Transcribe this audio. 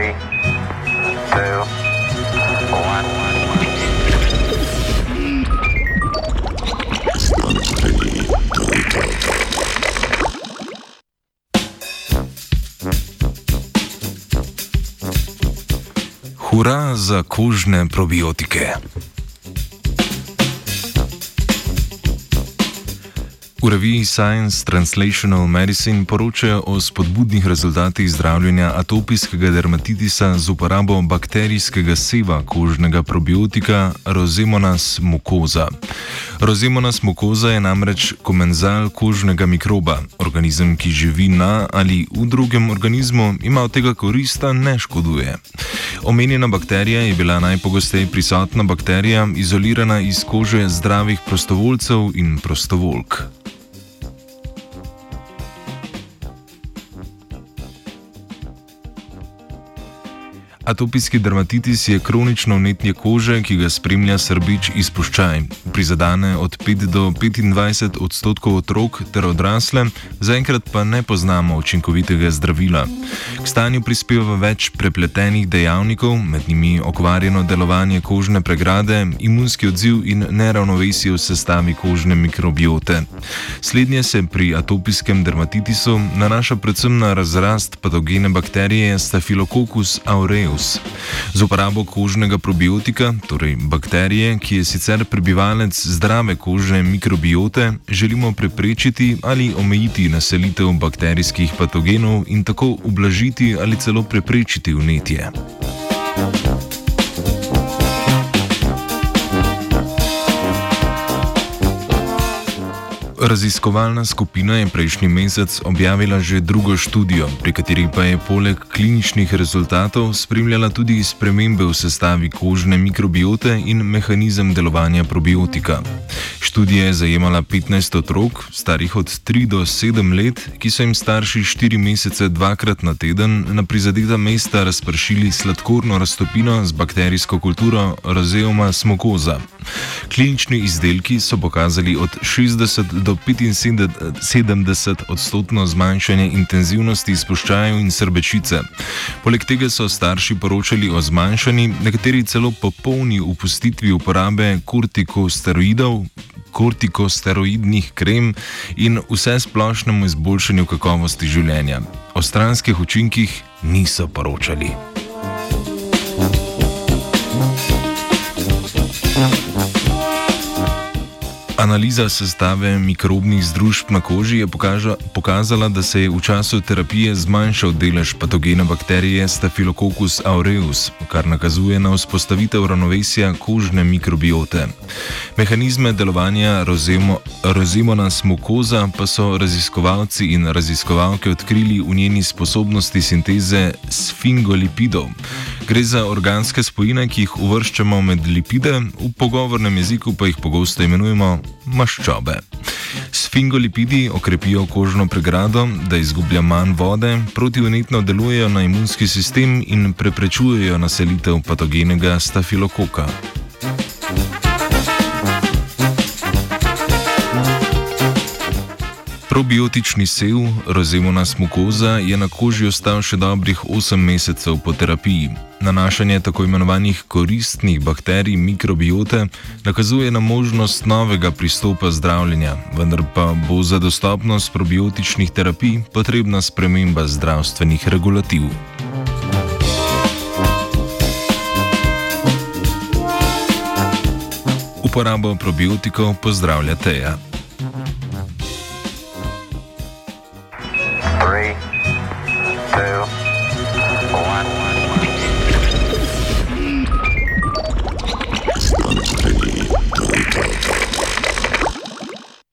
Three, two, one. Hura za kožne probiotike. V reviji Science Translational Medicine poročajo o spodbudnih rezultatih zdravljenja atopijskega dermatitisa z uporabo bakterijskega seva kožnega probiotika Rosemonas mucosa. Rosemonas mucosa je namreč komenzal kožnega mikroba. Organizem, ki živi na ali v drugem organizmu, ima od tega korista, ne škoduje. Omenjena bakterija je bila najpogosteje prisotna bakterija, izolirana iz kože zdravih prostovoljcev in prostovoljk. Atopijski dermatitis je kronično vnetje kože, ki ga spremlja srbeč izpuščaj. Prizadane od 5 do 25 odstotkov otrok ter odrasle, zaenkrat pa ne poznamo učinkovitega zdravila. K stanju prispeva več prepletenih dejavnikov, med njimi okvarjeno delovanje kožne pregrade, imunski odziv in neravnovesje v sestavi kožne mikrobiote. Slednje se pri atopijskem dermatitisu nanaša predvsem na razrast patogene bakterije Staphylococcus aureus. Z uporabo kožnega probiotika, torej bakterije, ki je sicer prebivalec zdrave kožne mikrobiote, želimo preprečiti ali omejiti naselitev bakterijskih patogenov in tako ublažiti ali celo preprečiti vnetje. Raziskovalna skupina je prejšnji mesec objavila že drugo študijo, pri kateri pa je poleg kliničnih rezultatov spremljala tudi spremembe v sestavi kožne mikrobiote in mehanizem delovanja probiotika. Študija je zajemala 15 otrok, starih od 3 do 7 let, ki so jim starši 4 mesece dvakrat na teden na prizadeta mesta razpršili sladkorno raztopino z bakterijsko kulturo Roseoma smokoza. Klinični izdelki so pokazali od 60 do 75 odstotno zmanjšanje intenzivnosti izpuščajev in srbečice. Poleg tega so starši poročali o zmanjšanju, nekateri celo popolni upustitvi uporabe kortikosteroidov. Kortikosteroidnih krem in vse splošnemu izboljšanju kakovosti življenja. O stranskih učinkih niso poročali. Analiza sestave mikrobnih združb na koži je pokaža, pokazala, da se je v času terapije zmanjšal delež patogene bakterije Staphylococcus aureus, kar nakazuje na vzpostavitev ravnovesja kožne mikrobiote. Mehanizme delovanja rozemona smokoza pa so raziskovalci in raziskovalke odkrili v njeni sposobnosti sinteze sfingolipidov. Gre za organske spojine, ki jih uvrščamo med lipide, v pogovornem jeziku pa jih pogosto imenujemo maščobe. Sfingolipidi okrepijo kožno pregrado, da izgublja manj vode, protivnetno delujejo na imunski sistem in preprečujejo naselitev patogenega stafilokoka. Probiotični sev, rozemona smokoza, je na koži ostal še dobrih 8 mesecev po terapiji. Nanašanje tako imenovanih koristnih bakterij mikrobiote nakazuje na možnost novega pristopa zdravljenja, vendar pa bo za dostopnost probiotičnih terapij potrebna sprememba zdravstvenih regulativ. Uporabo probiotikov pozdravlja Teja.